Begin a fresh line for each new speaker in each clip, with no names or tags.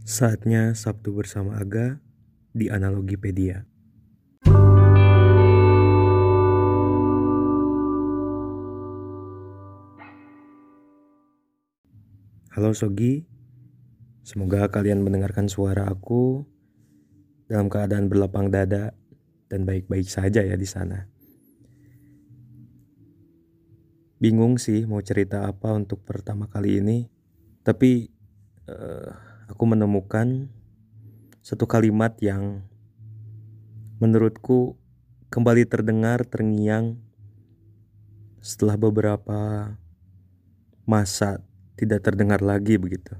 Saatnya Sabtu bersama Aga di Analogipedia. Halo Sogi, semoga kalian mendengarkan suara aku dalam keadaan berlapang dada dan baik-baik saja ya di sana. Bingung sih mau cerita apa untuk pertama kali ini, tapi uh, aku menemukan satu kalimat yang menurutku kembali terdengar terngiang setelah beberapa masa tidak terdengar lagi begitu.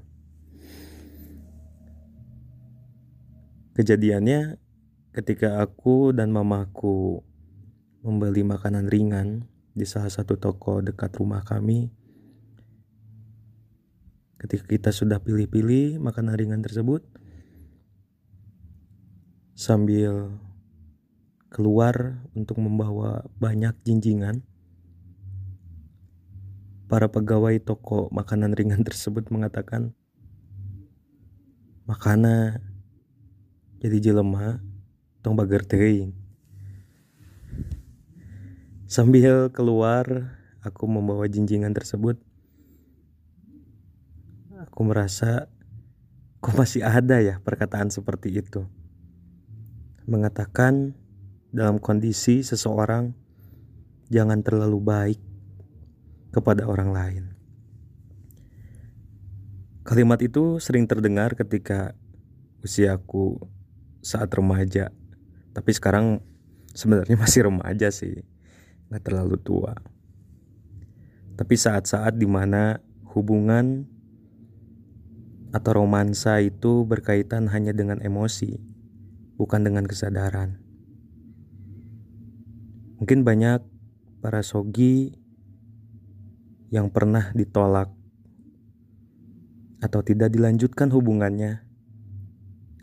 Kejadiannya ketika aku dan mamaku membeli makanan ringan di salah satu toko dekat rumah kami. Ketika kita sudah pilih-pilih makanan ringan tersebut, sambil keluar untuk membawa banyak jinjingan, para pegawai toko makanan ringan tersebut mengatakan, "Makana jadi jelema tong bager teuing." Sambil keluar, aku membawa jinjingan tersebut. Aku merasa kok masih ada ya perkataan seperti itu. Mengatakan dalam kondisi seseorang jangan terlalu baik kepada orang lain. Kalimat itu sering terdengar ketika usiaku saat remaja. Tapi sekarang sebenarnya masih remaja sih nggak terlalu tua. Tapi saat-saat di mana hubungan atau romansa itu berkaitan hanya dengan emosi, bukan dengan kesadaran. Mungkin banyak para sogi yang pernah ditolak atau tidak dilanjutkan hubungannya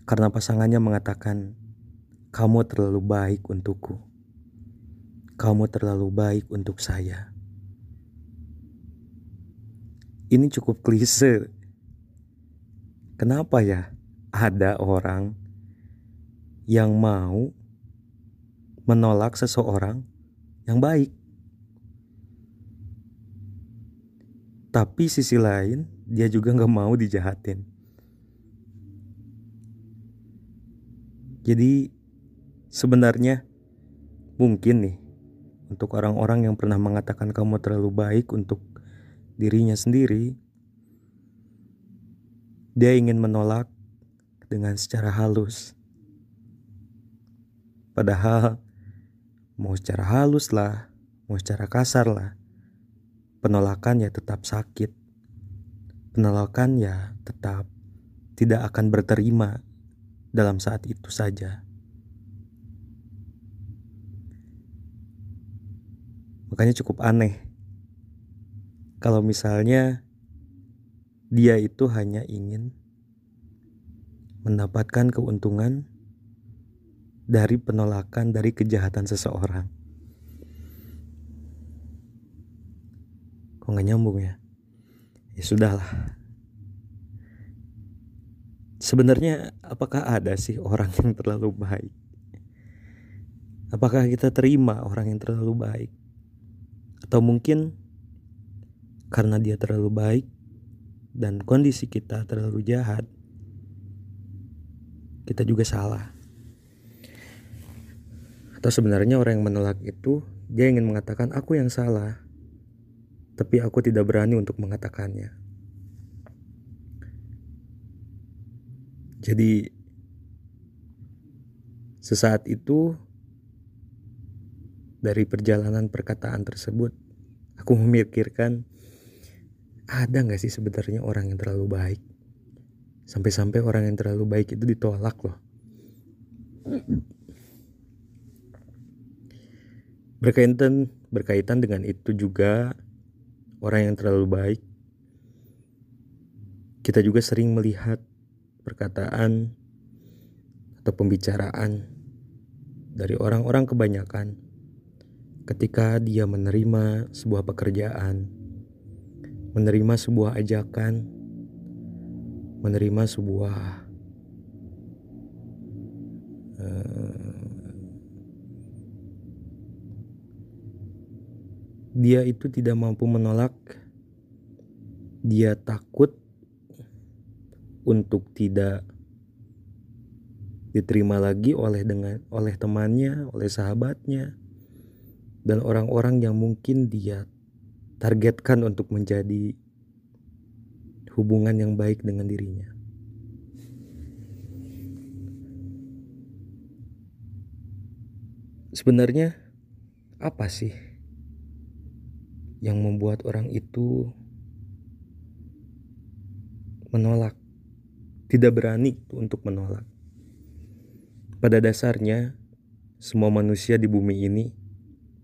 karena pasangannya mengatakan, "Kamu terlalu baik untukku." Kamu terlalu baik untuk saya. Ini cukup klise. Kenapa ya ada orang yang mau menolak seseorang yang baik? Tapi sisi lain dia juga nggak mau dijahatin. Jadi sebenarnya mungkin nih untuk orang-orang yang pernah mengatakan kamu terlalu baik untuk dirinya sendiri, dia ingin menolak dengan secara halus. Padahal mau secara halus lah, mau secara kasar lah, penolakan ya tetap sakit. Penolakan ya tetap tidak akan berterima dalam saat itu saja. Makanya cukup aneh. Kalau misalnya dia itu hanya ingin mendapatkan keuntungan dari penolakan dari kejahatan seseorang. Kok gak nyambung ya? Ya sudahlah. Sebenarnya apakah ada sih orang yang terlalu baik? Apakah kita terima orang yang terlalu baik? Atau mungkin karena dia terlalu baik dan kondisi kita terlalu jahat, kita juga salah. Atau sebenarnya orang yang menolak itu dia ingin mengatakan aku yang salah, tapi aku tidak berani untuk mengatakannya. Jadi sesaat itu dari perjalanan perkataan tersebut, aku memikirkan ada nggak sih sebenarnya orang yang terlalu baik? Sampai-sampai orang yang terlalu baik itu ditolak loh. Berkaitan berkaitan dengan itu juga orang yang terlalu baik kita juga sering melihat perkataan atau pembicaraan dari orang-orang kebanyakan ketika dia menerima sebuah pekerjaan, menerima sebuah ajakan, menerima sebuah uh, dia itu tidak mampu menolak dia takut untuk tidak diterima lagi oleh dengan oleh temannya, oleh sahabatnya dan orang-orang yang mungkin dia targetkan untuk menjadi hubungan yang baik dengan dirinya. Sebenarnya apa sih yang membuat orang itu menolak, tidak berani untuk menolak? Pada dasarnya, semua manusia di bumi ini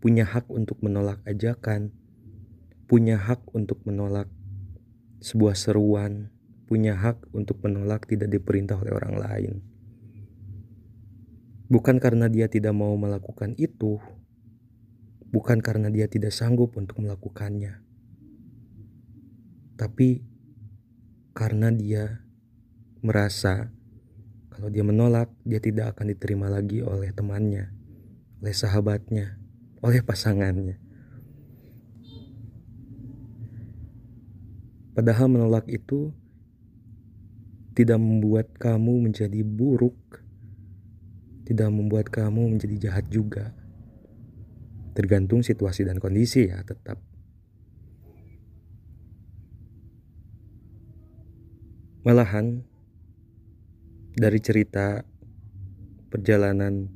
punya hak untuk menolak ajakan, punya hak untuk menolak sebuah seruan, punya hak untuk menolak tidak diperintah oleh orang lain. Bukan karena dia tidak mau melakukan itu, bukan karena dia tidak sanggup untuk melakukannya, tapi karena dia merasa kalau dia menolak, dia tidak akan diterima lagi oleh temannya, oleh sahabatnya, oleh pasangannya. Padahal menolak itu tidak membuat kamu menjadi buruk, tidak membuat kamu menjadi jahat juga. Tergantung situasi dan kondisi ya tetap. Malahan dari cerita perjalanan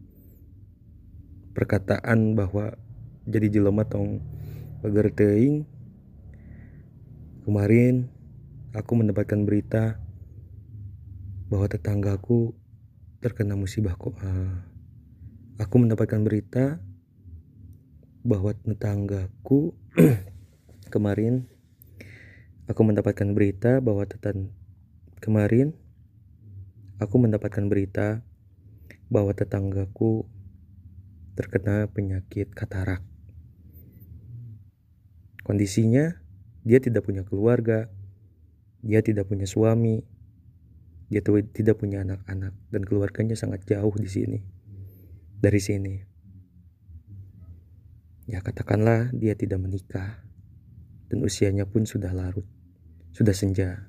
perkataan bahwa jadi jelema tong pagar teing kemarin aku mendapatkan berita bahwa tetanggaku terkena musibah kok ah, aku mendapatkan berita bahwa tetanggaku kemarin aku mendapatkan berita bahwa tetan kemarin aku mendapatkan berita bahwa tetanggaku terkena penyakit katarak. Kondisinya, dia tidak punya keluarga, dia tidak punya suami, dia tidak punya anak-anak, dan keluarganya sangat jauh di sini, dari sini. Ya, katakanlah dia tidak menikah, dan usianya pun sudah larut, sudah senja,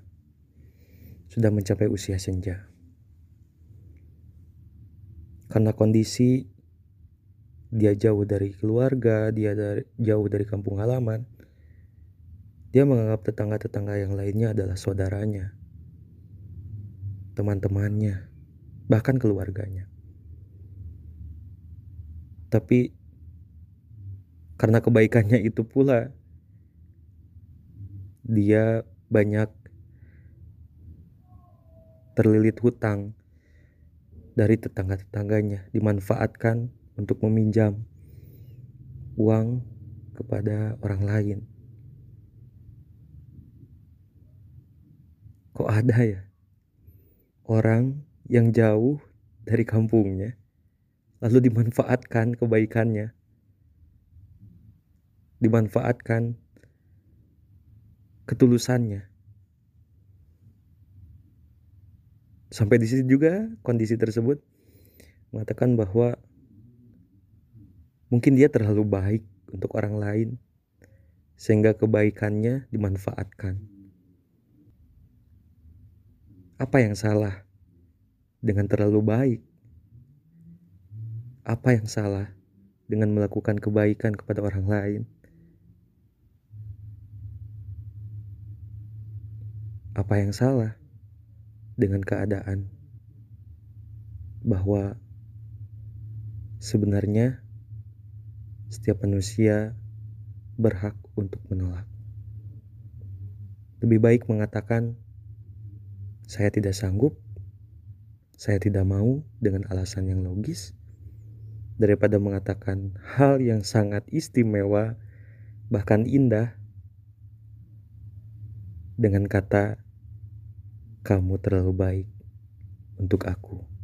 sudah mencapai usia senja karena kondisi dia jauh dari keluarga, dia dari, jauh dari kampung halaman. Dia menganggap tetangga-tetangga yang lainnya adalah saudaranya, teman-temannya, bahkan keluarganya. Tapi karena kebaikannya itu pula, dia banyak terlilit hutang dari tetangga-tetangganya dimanfaatkan untuk meminjam uang kepada orang lain. Kok ada ya? Orang yang jauh dari kampungnya lalu dimanfaatkan kebaikannya, dimanfaatkan ketulusannya. Sampai di situ juga kondisi tersebut mengatakan bahwa mungkin dia terlalu baik untuk orang lain sehingga kebaikannya dimanfaatkan. Apa yang salah dengan terlalu baik? Apa yang salah dengan melakukan kebaikan kepada orang lain? Apa yang salah dengan keadaan bahwa sebenarnya setiap manusia berhak untuk menolak. Lebih baik mengatakan, "Saya tidak sanggup, saya tidak mau" dengan alasan yang logis, daripada mengatakan hal yang sangat istimewa, bahkan indah, dengan kata kamu terlalu baik untuk aku.